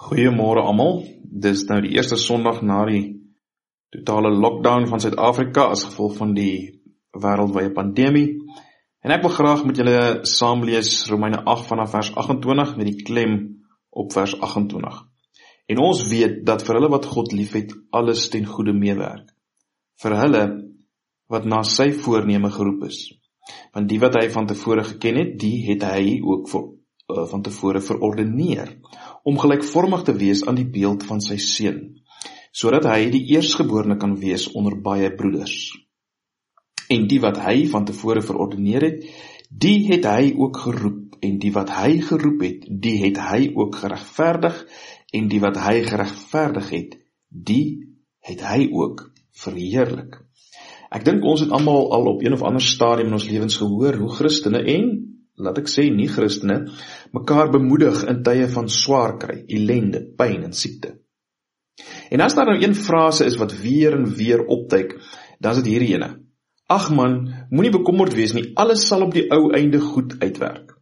Goeiemôre almal. Dis nou die eerste Sondag na die totale lockdown van Suid-Afrika as gevolg van die wêreldwye pandemie. En ek wil graag met julle saam lees Romeine 8 vanaf vers 28 met die klem op vers 28. En ons weet dat vir hulle wat God liefhet, alles ten goeie meewerk. Vir hulle wat na sy voorneme geroep is. Want die wat hy van tevore geken het, die het hy ook vir, uh, van tevore verordeneer om gelykvormig te wees aan die beeld van sy seun, sodat hy die eerstgeborene kan wees onder baie broeders. En die wat hy van tevore verordeneer het, die het hy ook geroep en die wat hy geroep het, die het hy ook geregverdig en die wat hy geregverdig het, die het hy ook verheerlik. Ek dink ons het almal al op een of ander stadium in ons lewens gehoor hoe Christene en laat ek sê nie Christene mekaar bemoedig in tye van swaar kry, ellende, pyn en siekte. En as daar nou een frase is wat weer en weer opduik, dan is dit hierdie ene. Ag man, moenie bekommerd wees nie, alles sal op die ou einde goed uitwerk.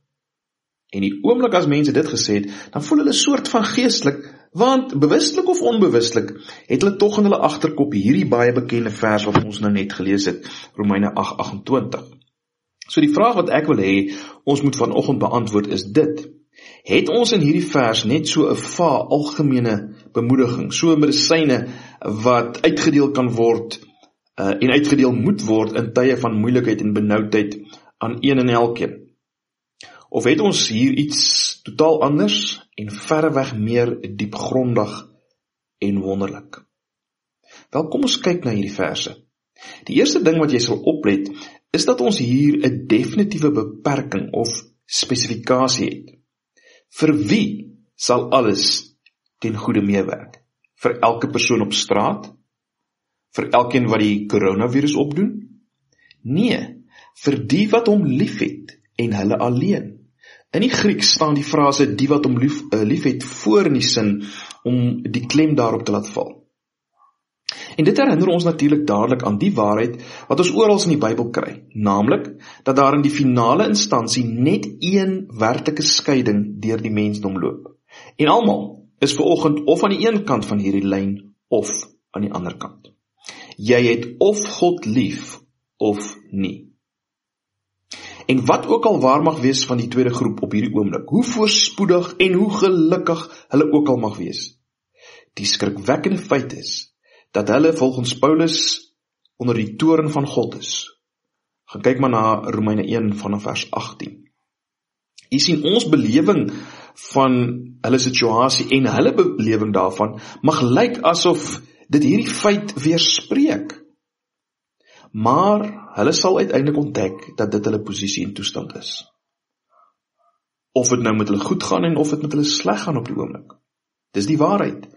En die oomblik as mense dit gesê het, dan voel hulle soort van geestelik, want bewustelik of onbewustelik, het hulle tog in hulle agterkop hierdie baie bekende vers wat ons nou net gelees het, Romeine 8:28. So die vraag wat ek wil hê ons moet vanoggend beantwoord is dit. Het ons in hierdie vers net so 'n va algemene bemoediging, so medisyne wat uitgedeel kan word uh, en uitgedeel moet word in tye van moeilikheid en benoudheid aan een en elkeen? Of het ons hier iets totaal anders en verreweg meer diepgrondig en wonderlik? Wel kom ons kyk na hierdie verse. Die eerste ding wat jy sal oplet is dat ons hier 'n definitiewe beperking of spesifikasie het. Vir wie sal alles ten goeie meewerk? Vir elke persoon op straat? Vir elkeen wat die koronavirus opdoen? Nee, vir die wat hom liefhet en hulle alleen. In die Grieks staan die frase die wat hom lief, uh, liefhet voor in die sin om die klem daarop te laat val. En dit herinner ons natuurlik dadelik aan die waarheid wat ons oral in die Bybel kry, naamlik dat daar in die finale instansie net een werklike skeiding deur die mensdom loop. En almal is veraloggend of aan die een kant van hierdie lyn of aan die ander kant. Jy het of God lief of nie. En wat ook al waar mag wees van die tweede groep op hierdie oomblik, hoe voorspoedig en hoe gelukkig hulle ook al mag wees. Die skrikwekkende feit is dat hulle volgens Paulus onder die toorn van God is. Gaan kyk maar na Romeine 1 vanaf vers 18. Jy sien ons belewing van hulle situasie en hulle belewing daarvan mag lyk asof dit hierdie feit weerspreek. Maar hulle sal uiteindelik ontdek dat dit hulle posisie en toestand is. Of dit nou met hulle goed gaan en of dit met hulle sleg gaan op die oomblik. Dis die waarheid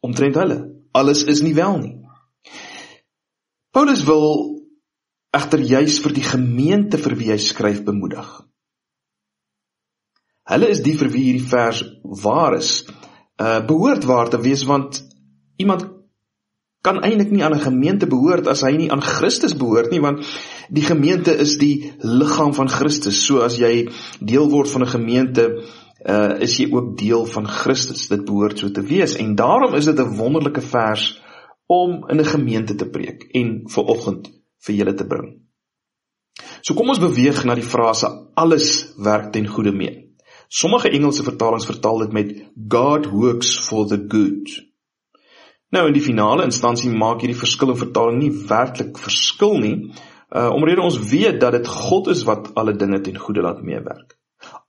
omtrent hulle alles is nie wel nie. Paulus wil egter juis vir die gemeente vir wie hy skryf bemoedig. Hulle is die vir wie hierdie vers waar is, uh behoort waar te wees want iemand kan eintlik nie aan 'n gemeente behoort as hy nie aan Christus behoort nie want die gemeente is die liggaam van Christus. So as jy deel word van 'n gemeente, uh is jy ook deel van Christus. Dit behoort so te wees en daarom is dit 'n wonderlike vers om in 'n gemeente te preek en vir oggend vir julle te bring. So kom ons beweeg na die frase alles werk ten goeie mee. Sommige Engelse vertalings vertaal dit met God works for the good. Nou in die finale instansie maak hierdie verskil in vertaling nie werklik verskil nie, uh omrede ons weet dat dit God is wat alle dinge ten goeie laat meewerk.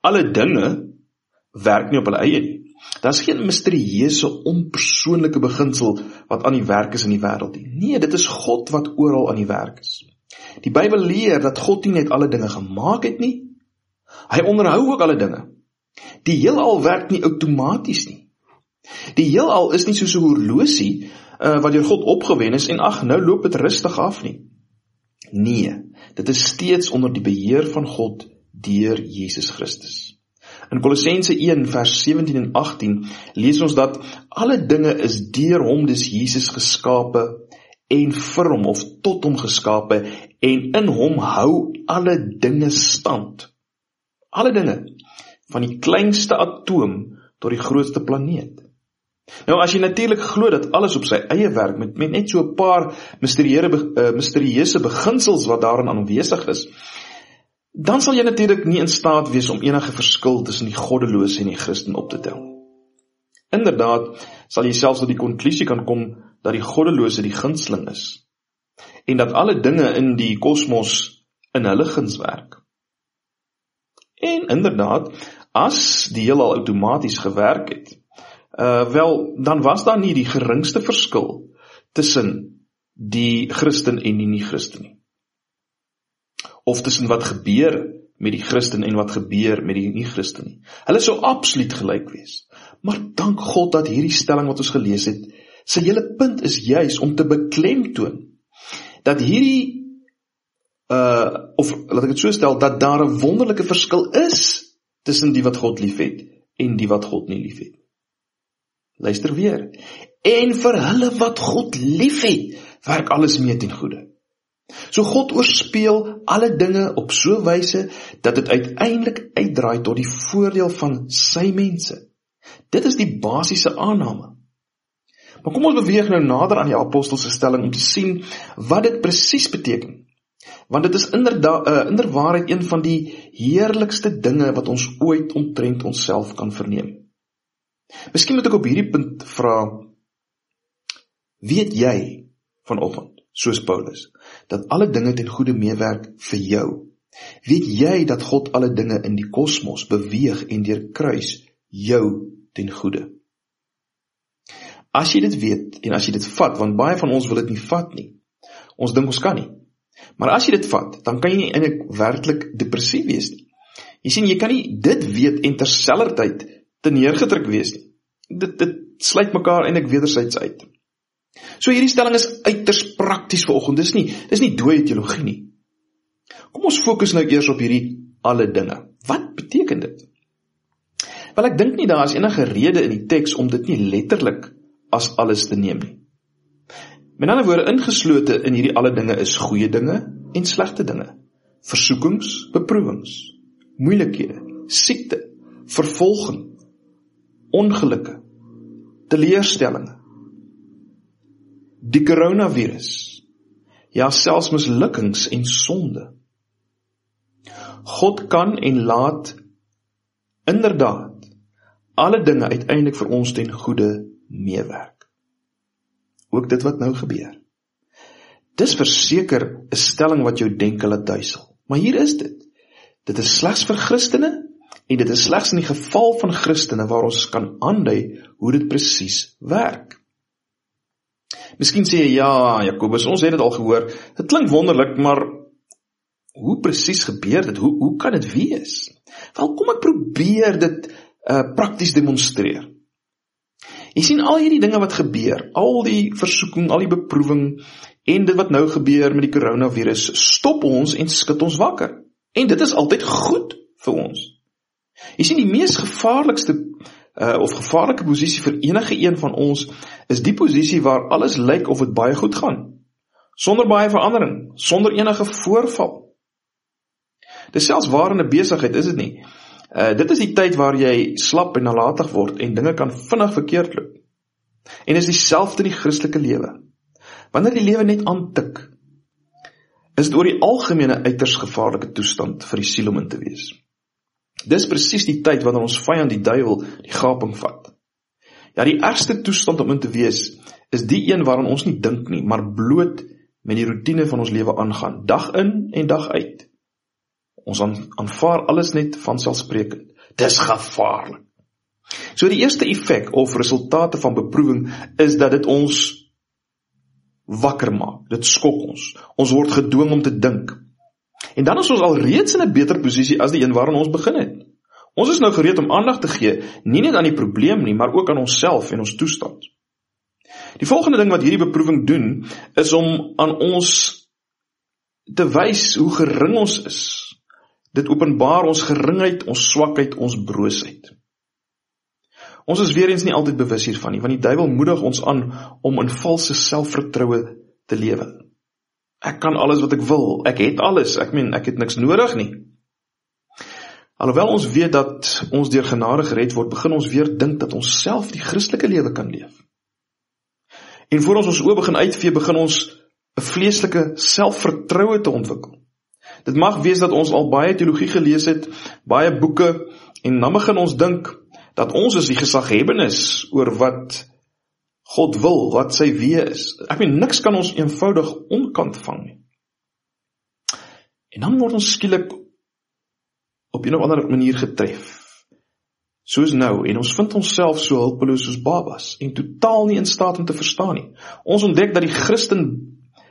Alle dinge werk nie op hulle eie nie. Daar's geen misterieuse onpersoonlike beginsel wat aan die werk is in die wêreld nie. Nee, dit is God wat oral aan die werk is. Die Bybel leer dat God nie net alle dinge gemaak het nie. Hy onderhou ook alle dinge. Die heelal werk nie outomaties nie. Die heelal is nie soos 'n horlosie uh, wat deur God opgewen is en ag, nou loop dit rustig af nie. Nee, dit is steeds onder die beheer van God deur Jesus Christus. In Kolossense 1 vers 17 en 18 lees ons dat alle dinge is deur hom dis Jesus geskape en vir hom of tot hom geskape en in hom hou alle dinge stand. Alle dinge van die kleinste atoom tot die grootste planeet. Nou as jy natuurlik glo dat alles op sy eie werk met, met net so 'n paar misterieuse uh, misterieuse beginsels wat daarin aanwesig is, dan sal jy natuurlik nie in staat wees om enige verskil tussen die goddelose en die Christen op te tel. Inderdaad, sal jy selfs tot die konklusie kan kom dat die goddelose die gunsteling is en dat alle dinge in die kosmos in hulle guns werk. En inderdaad, as die heelal outomaties gewerk het, uh wel dan was daar nie die geringste verskil tussen die Christen en die nie-Christen nie. Of tussen wat gebeur met die Christen en wat gebeur met die nie-Christen nie. Hulle sou absoluut gelyk wees. Maar dank God dat hierdie stelling wat ons gelees het, sy hele punt is juis om te beklemtoon dat hierdie uh of laat ek dit so stel dat daar 'n wonderlike verskil is tussen die wat God liefhet en die wat God nie liefhet. Luister weer. En vir hulle wat God liefhet, werk alles mee ten goeie. So God oorspeel alle dinge op so 'n wyse dat dit uiteindelik uitdraai tot die voordeel van sy mense. Dit is die basiese aanname. Maar kom ons beweeg nou nader aan die apostel se stelling om te sien wat dit presies beteken. Want dit is inderdaad uh, inderwaarheid een van die heerlikste dinge wat ons ooit omtrent onsself kan verneem. Miskien moet ek op hierdie punt vra weet jy vanoggend soos Paulus dat alle dinge ten goeie meewerk vir jou? Weet jy dat God alle dinge in die kosmos beweeg en deur kruis jou ten goeie? As jy dit weet en as jy dit vat, want baie van ons wil dit nie vat nie. Ons dink ons kan nie. Maar as jy dit vat, dan kan jy nie eintlik werklik depressief wees nie. Jy sien jy kan nie dit weet en terselfdertyd te neergedruk wees nie. Dit dit sluit mekaar eintlik wederzijds uit. So hierdie stelling is uiters prakties vanoggend. Dis nie dis nie dooie teologie nie. Kom ons fokus nou eers op hierdie alle dinge. Wat beteken dit? Wel ek dink nie daar is enige rede in die teks om dit nie letterlik as alles te neem nie. Met ander woorde ingeslote in hierdie alle dinge is goeie dinge en slegte dinge. Versoekings, beproewings, moeilikhede, siekte, vervolging, ongelukke, teleurstellings, die koronavirus, ja selfs mislukkings en sonde. God kan en laat inderdaad alle dinge uiteindelik vir ons ten goeie meewerk. Ook dit wat nou gebeur. Dis verseker 'n stelling wat jou denke laat duisel. Maar hier is dit. Dit is slegs vir Christene En dit is slegs in die geval van Christene waar ons kan aandui hoe dit presies werk. Miskien sê jy ja, Jakobus, ons het dit al gehoor. Dit klink wonderlik, maar hoe presies gebeur dit? Hoe hoe kan dit wees? Wel, kom ek probeer dit uh prakties demonstreer. Jy sien al hierdie dinge wat gebeur, al die versoeking, al die beproewing en dit wat nou gebeur met die koronavirus, stop ons en skud ons wakker. En dit is altyd goed vir ons. Jy sien die mees gevaarlikste uh, of gevaarlike posisie vir enige een van ons is die posisie waar alles lyk of dit baie goed gaan. Sonder baie verandering, sonder enige voorval. Dis selfs waar in 'n besigheid, is dit nie? Uh dit is die tyd waar jy slap en nalatig word en dinge kan vinnig verkeerd loop. En is dieselfde in die Christelike lewe. Wanneer die lewe net aantik, is dit oor die algemene uiters gevaarlike toestand vir die siel om in te wees. Dis presies die tyd wanneer ons vyand die duiwel die gaping vat. Ja, die ergste toestand om in te wees is die een waarin ons nie dink nie, maar bloot met die rotine van ons lewe aangaan, dag in en dag uit. Ons aanvaar alles net van selfsprekend. Dis gevaarlik. So die eerste effek of resultate van beproewing is dat dit ons wakker maak. Dit skok ons. Ons word gedwing om te dink. En dan is ons al reeds in 'n beter posisie as die een waarin ons begin het. Ons is nou gereed om aandag te gee, nie net aan die probleem nie, maar ook aan onsself en ons toestand. Die volgende ding wat hierdie beproewing doen, is om aan ons te wys hoe gering ons is. Dit openbaar ons geringheid, ons swakheid, ons broosheid. Ons is weer eens nie altyd bewus hiervan nie, want die duiwel moedig ons aan om in valse selfvertroue te lewe. Ek kan alles wat ek wil. Ek het alles. Ek meen, ek het niks nodig nie. Alhoewel ons weet dat ons deur genade gered word, begin ons weer dink dat ons self die Christelike lewe kan leef. En voor ons ons oë begin uitvee, begin ons 'n vleeslike selfvertroue te ontwikkel. Dit mag wees dat ons al baie teologie gelees het, baie boeke en dan begin ons dink dat ons is die gesaghebbenes oor wat God wil, wat sy weë is. Ek meen niks kan ons eenvoudig onkant vang nie. En dan word ons skielik op 'n of ander manier getref. Soos nou en ons vind onsself so hulpeloos soos babas en totaal nie in staat om te verstaan nie. Ons ontdek dat die Christen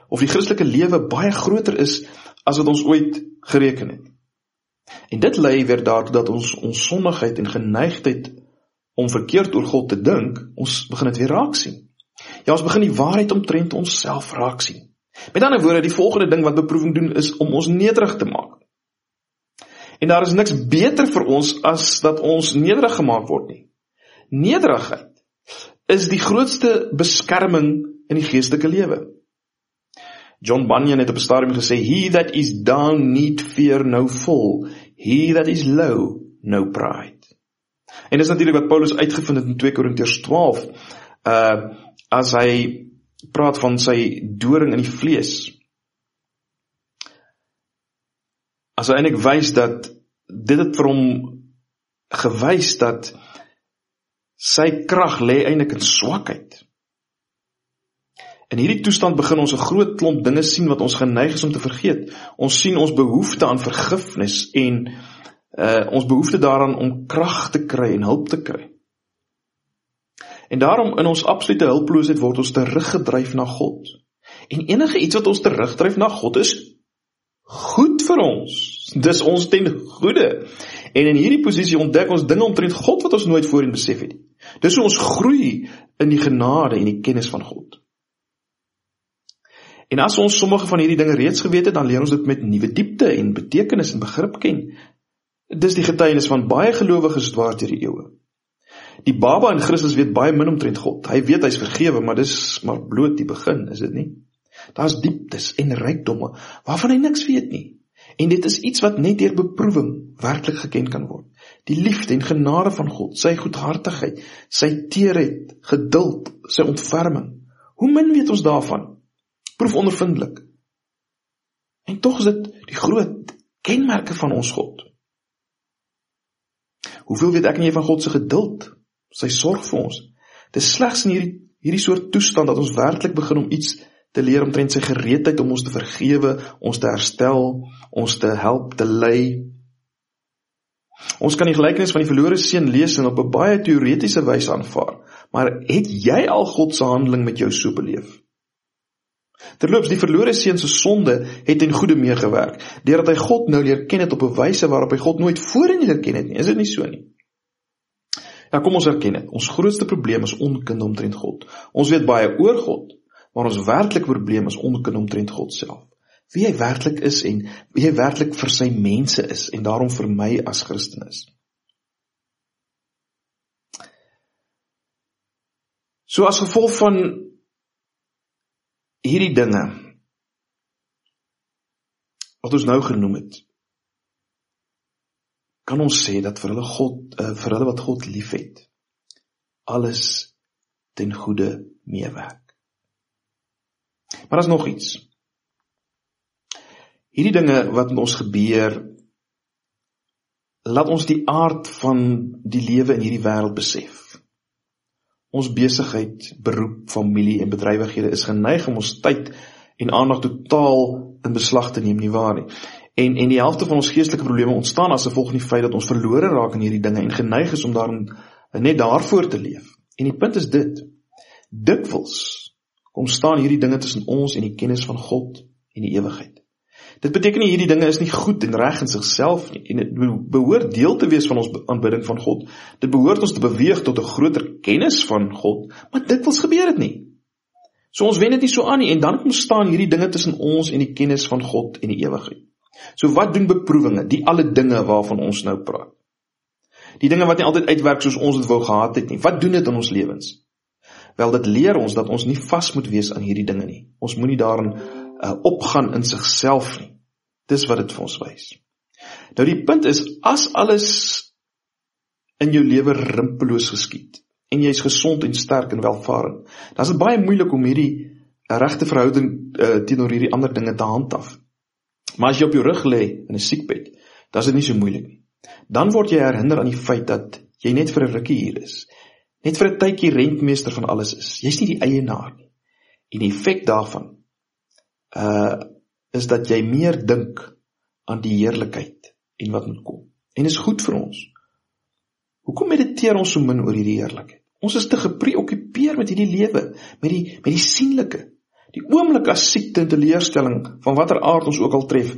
of die Christelike lewe baie groter is as wat ons ooit gereken het. En dit lei weer daartoe dat ons ons sondigheid en geneigtheid om verkeerd oor God te dink, ons begin dit weer raak sien. Ja, ons begin die waarheid omtrent onsself raak sien. Met ander woorde, die volgende ding wat beproewing doen is om ons nederig te maak. En daar is niks beter vir ons as dat ons nederig gemaak word nie. Nederigheid is die grootste beskerming in die geestelike lewe. John Bunyan het op 'n stadium gesê he that is down need fear no fall he that is low no pride. En dis natuurlik wat Paulus uitgevind het in 2 Korintiërs 12 uh as hy praat van sy doring in die vlees. As hy eintlik wys dat dit het vir hom gewys dat sy krag lê eintlik in swakheid. In hierdie toestand begin ons 'n groot klomp dinge sien wat ons geneig is om te vergeet. Ons sien ons behoefte aan vergifnis en uh ons behoefte daaraan om krag te kry en hulp te kry. En daarom in ons absolute hulpeloosheid word ons teruggedryf na God. En enige iets wat ons terugdryf na God is goed vir ons. Dis ons ten goeie. En in hierdie posisie ontdek ons dinge omtrent God wat ons nooit voorheen besef het nie. Dis hoe ons groei in die genade en die kennis van God. En as ons sommige van hierdie dinge reeds geweet het, dan leer ons dit met nuwe diepte en betekenis en begrip ken. Dis die getuienis van baie gelowiges dwars deur die eeue. Die baba in Christus weet baie min omtrent God. Hy weet hy's vergewe, maar dis maar bloot die begin, is dit nie? Daar's dieptes en rykdomme waarvan hy niks weet nie. En dit is iets wat net deur beproewing werklik geken kan word. Die liefde en genade van God, sy goedhartigheid, sy teerheid, geduld, sy ontferming. Hoe min weet ons daarvan? proef ondervindelik. En tog is dit die groot kenmerke van ons God. Hoeveel weet ek jy van God se geduld, sy sorg vir ons? Dit is slegs in hierdie hierdie soort toestand dat ons werklik begin om iets te leer omtrent sy gereedheid om ons te vergewe, ons te herstel, ons te help, te lei. Ons kan die gelykenis van die verlore seun lees en op 'n baie teoretiese wyse aanvaar, maar het jy al God se handeling met jou so beleef? Terloops, die verlore seun se sonde het ten goeie meegewerk deurdat hy God nou leer ken het op 'n wyse waarop hy God nooit voorheen leer ken het nie. Is dit nie so nie? Ja, kom ons erken dit. Ons grootste probleem is onkunde omtrent God. Ons weet baie oor God, maar ons werklike probleem is onkunde omtrent God self. Wie hy werklik is en wie hy werklik vir sy mense is en daarom vir my as Christen is. So as gevolg van hierdie dinge wat ons nou genoem het kan ons sê dat vir hulle God uh, vir hulle wat God liefhet alles ten goeie meewerk. Maar daar's nog iets. Hierdie dinge wat met ons gebeur laat ons die aard van die lewe in hierdie wêreld besef. Ons besigheid, beroep, familie en bedrywighede is geneig om ons tyd en aandag totaal in beslag te neem, nie waar nie? En en die helfte van ons geestelike probleme ontstaan as gevolg van die feit dat ons verlore raak in hierdie dinge en geneig is om daarin net daarvoor te leef. En die punt is dit: dikwels kom staan hierdie dinge tussen ons en die kennis van God en die ewigheid. Dit beteken nie hierdie dinge is nie goed en reg in sigself nie en dit behoort deel te wees van ons aanbidding van God. Dit behoort ons te beweeg tot 'n groter kennis van God, maar dit wels gebeur dit nie. So ons wen dit nie so aan nie en dan kom staan hierdie dinge tussen ons en die kennis van God en die ewigheid. So wat doen beproewinge, die alle dinge waarvan ons nou praat? Die dinge wat nie altyd uitwerk soos ons dit wou gehad het nie. Wat doen dit in ons lewens? Wel dit leer ons dat ons nie vas moet wees aan hierdie dinge nie. Ons moenie daarin uh, opgaan in sigself nie. Dis wat dit vir ons wys. Nou die punt is as alles in jou lewe rimpeloos geskied en jy is gesond en sterk en welvarend, dan is dit baie moeilik om hierdie eh, regte verhouding uh, teenoor hierdie ander dinge te handhaaf. Maar as jy op jou rug lê in 'n siekbed, dan is dit nie so moeilik nie. Dan word jy herinner aan die feit dat jy net vir 'n rukkie hier is. Net vir 'n tydjie rentmeester van alles is. Jy's nie die eienaar nie. En die effek daarvan uh is dat jy meer dink aan die heerlikheid en wat moet kom. En is goed vir ons. Hoekom mediteer ons so min oor hierdie heerlikheid? Ons is te gepreokkupeer met hierdie lewe, met die met die sienlike. Die oomblik as siekte en teleurstelling van watter aard ons ook al tref,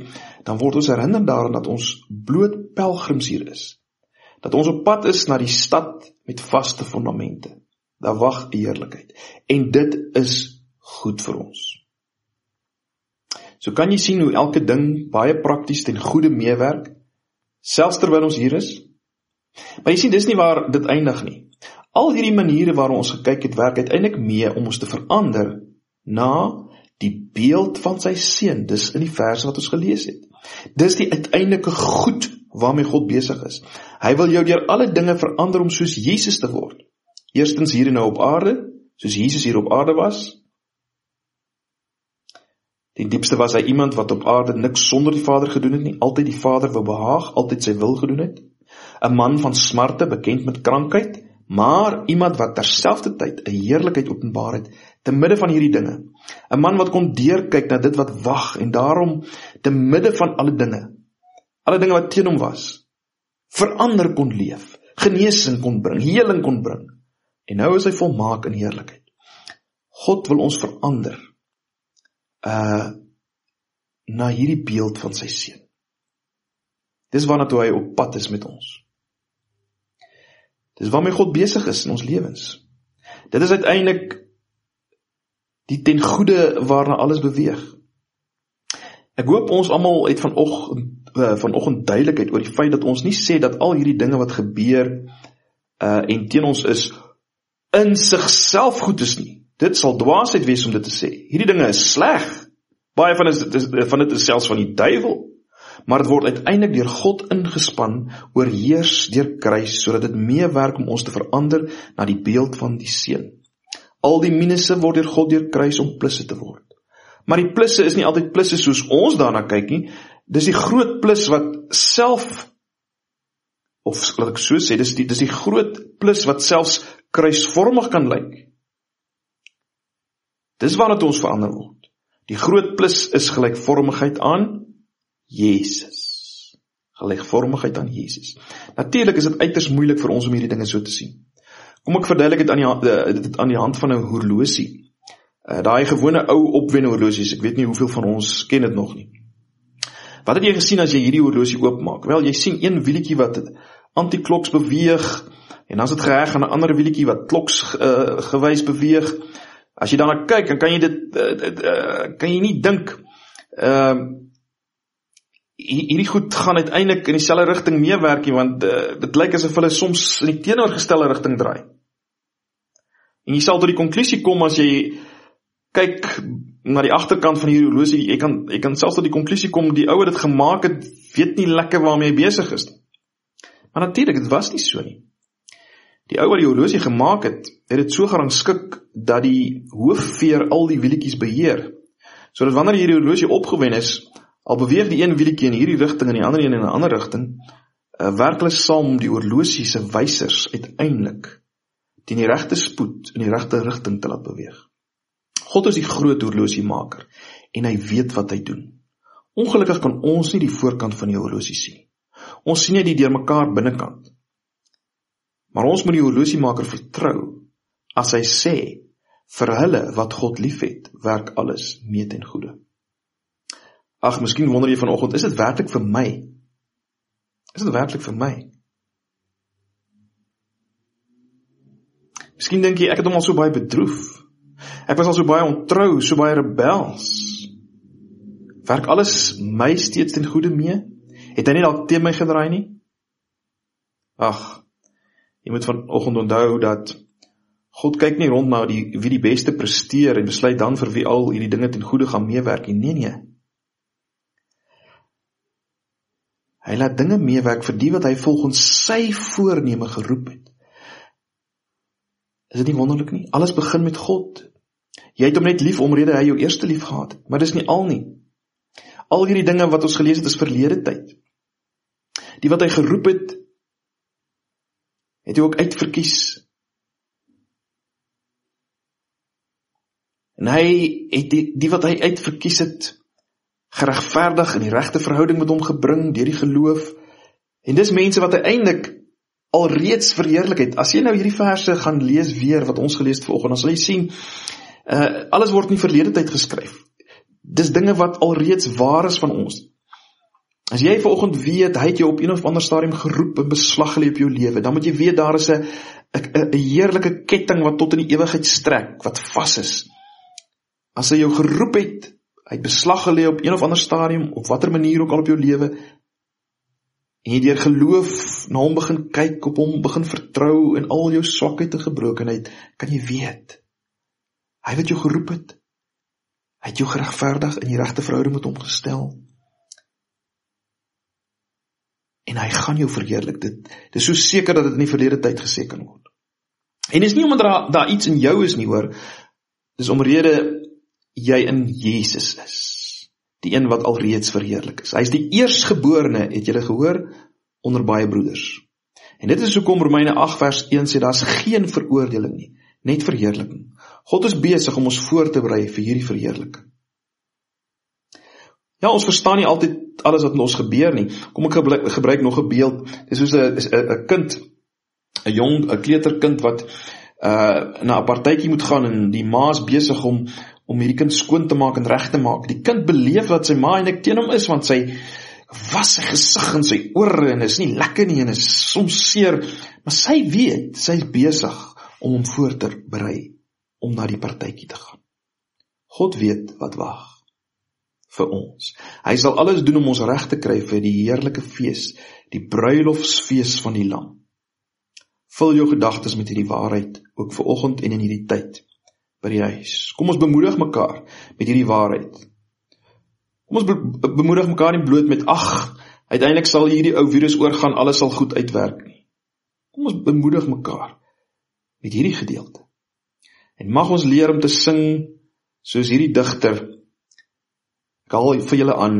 dan word ons herinner daaraan dat ons bloot pelgrims hier is. Dat ons op pad is na die stad met vaste fondamente. Daar wag die heerlikheid. En dit is goed vir ons. So kan jy sien hoe elke ding baie prakties ten goeie meewerk selfs terwyl ons hier is. Maar jy sien dis nie waar dit eindig nie. Al hierdie maniere waarop ons gekyk het werk uiteindelik mee om ons te verander na die beeld van sy seun. Dis in die verse wat ons gelees het. Dis die uiteindelike goed waarmee God besig is. Hy wil jou deur alle dinge verander om soos Jesus te word. Eerstens hier en nou op aarde, soos Jesus hier op aarde was, Die diepste was hy iemand wat op aarde niks sonder die Vader gedoen het nie, altyd die Vader wou behaag, altyd sy wil gedoen het. 'n Man van smarte, bekend met krankheid, maar iemand wat terselfdertyd 'n heerlikheid openbaar het te midde van hierdie dinge. 'n Man wat kon deurkyk na dit wat wag en daarom te midde van alle dinge, alle dinge wat teen hom was, verander kon leef, genesing kon bring, heling kon bring. En nou is hy volmaak in heerlikheid. God wil ons verander uh na hierdie beeld van sy seun. Dis waarna toe hy op pad is met ons. Dis waarmee God besig is in ons lewens. Dit is uiteindelik die ten goeie waarna alles beweeg. Ek hoop ons almal het vanoggend uh, vanoggend duidelikheid oor die feit dat ons nie sê dat al hierdie dinge wat gebeur uh en teen ons is in sigself goed is nie. Dit sal dwaasheid wees om dit te sê. Hierdie dinge is sleg. Baie van dit is van dit is selfs van die duiwel. Maar dit word uiteindelik deur God ingespan, oorheers deur kruis sodat dit meewerk om ons te verander na die beeld van die seun. Al die minusse word deur God deur kruis om plusse te word. Maar die plusse is nie altyd plusse soos ons daarna kyk nie. Dis die groot plus wat self of laat ek so sê, dis die dis die groot plus wat selfs kruisvormig kan lyk. Dis waarna ons verander word. Die groot plus is gelykvormigheid aan Jesus. Gelykvormigheid aan Jesus. Natuurlik is dit uiters moeilik vir ons om hierdie dinge so te sien. Kom ek verduidelik dit aan die eh, dit aan die hand van 'n horlosie. Uh daai gewone ou opwen horlosies, ek weet nie hoeveel van ons ken dit nog nie. Wat het jy gesien as jy hierdie horlosie oopmaak? Wel, jy sien een wielietjie wat antikloks beweeg en dan is dit geheg aan 'n ander wielietjie wat kloks uh, gewys beweeg. As jy daarna kyk, dan kan jy dit uh, uh, kan jy nie dink ehm uh, hierdie goed gaan uiteindelik in dieselfde rigting meewerk nie want uh, dit lyk asof hulle soms in die teenoorgestelde rigting draai. En jy sal tot die konklusie kom as jy kyk na die agterkant van hierdie horlosie, jy kan jy kan selfs tot die konklusie kom die ouer dit gemaak het, weet nie lekker waarmee hy besig is nie. Maar natuurlik, dit was nie so nie. Die ou wat die horlosie gemaak het, het dit so gerangskik dat die hoofveer al die wielietjies beheer. Sodat wanneer hierdie horlosie opgewen is, al beweeg die een wielietjie in hierdie rigting en die ander een in 'n ander rigting, uh, werk hulle saam om die horlosie se wysers uiteindelik teen die regte spoed in die regte rigting te laat beweeg. God is die groot horlosiemaker en hy weet wat hy doen. Ongelukkig kan ons nie die voorkant van die horlosie sien. Ons sien net die deurmekaar binnekant. Maar ons moet die horlosiemaker vertrou as hy sê vir hulle wat God liefhet, werk alles mee ten goeie. Ag, miskien wonder jy vanoggend, is dit werklik vir my? Is dit werklik vir my? Miskien dink jy ek het hom al so baie bedroef. Ek was al so baie ontrou, so baie rebels. Werk alles my steeds ten goeie mee? Het hy nie dalk teen my gedraai nie? Ag, Jy moet vanoggend onthou dat God kyk nie rond na die wie die beste presteer en besluit dan vir wie al hierdie dinge ten goeie gaan meewerk nie. Nee nee. Hy laat dinge meewerk vir die wat hy volgens sy voorneme geroep het. Is dit nie wonderlik nie? Alles begin met God. Jy het hom net lief omrede hy jou eerste lief gehad het, maar dis nie al nie. Al hierdie dinge wat ons gelees het is verlede tyd. Die wat hy geroep het, het hy ook uitverkies. En hy het die, die wat hy uitverkies het, geregverdig in die regte verhouding met hom gebring deur die geloof. En dis mense wat uiteindelik alreeds verheerlik het. As jy nou hierdie verse gaan lees weer wat ons gelees het vanoggend, dan sal jy sien uh alles word in die verlede tyd geskryf. Dis dinge wat alreeds waar is van ons. As jy vanoggend weet hy het jou op een of ander stadium geroep en beslag gelê op jou lewe, dan moet jy weet daar is 'n 'n heerlike ketting wat tot in die ewigheid strek, wat vas is. As hy jou geroep het, hy het beslag gelê op een of ander stadium op watter manier ook al op jou lewe en jy deur geloof na hom begin kyk op hom begin vertrou en al jou swakheid en gebrokenheid kan jy weet hy wat jou geroep het hy het jou geregverdig in die regte verhouding met hom gestel en hy gaan jou verheerlik dit dis so seker dat dit in die verlede tyd gesê kan word en dis nie omdat daar daar iets in jou is nie hoor dis omrede jy in Jesus is. Die een wat alreeds verheerlik is. Hy is die eerstgeborene, het julle gehoor, onder baie broeders. En dit is hoekom Romeine 8 vers 1 sê daar's geen veroordeling nie, net verheerliking. God is besig om ons voor te berei vir hierdie verheerliking. Ja, ons verstaan nie altyd alles wat met ons gebeur nie. Kom ek gebruik, gebruik nog 'n beeld. Dis soos 'n 'n kind, 'n jong, 'n kleuterkind wat uh na 'n partytjie moet gaan en die ma is besig om om hierdie kind skoon te maak en reg te maak. Die kind beleef dat sy ma eintlik teen hom is want sy was sy gesig en sy ore en is nie lekker nie en is soms seer, maar sy weet sy is besig om hom voor te berei om na die partytjie te gaan. God weet wat wag vir ons. Hy sal alles doen om ons reg te kry vir die heerlike fees, die bruilofsfees van die lam. Vul jou gedagtes met hierdie waarheid ook vir oggend en in hierdie tyd by die huis. Kom ons bemoedig mekaar met hierdie waarheid. Kom ons be bemoedig mekaar nie bloot met ag, uiteindelik sal hierdie ou virus oorgaan, alles sal goed uitwerk nie. Kom ons bemoedig mekaar met hierdie gedeelte. En mag ons leer om te sing soos hierdie digter. Ek haal vir julle aan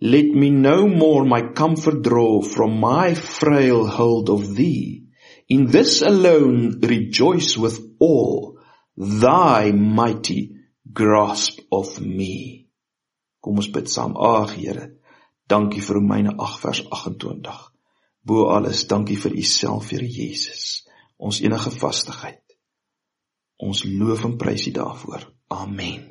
Let me no more my comfort draw from my frail hold of thee. In this alone rejoice with all thy mighty grasp of me. Kom ons bid saam. Ag Here, dankie vir Romeine 8 vers 28. Bo alles, dankie vir u self, Here Jesus. Ons enige vastigheid. Ons loof en prys u daarvoor. Amen.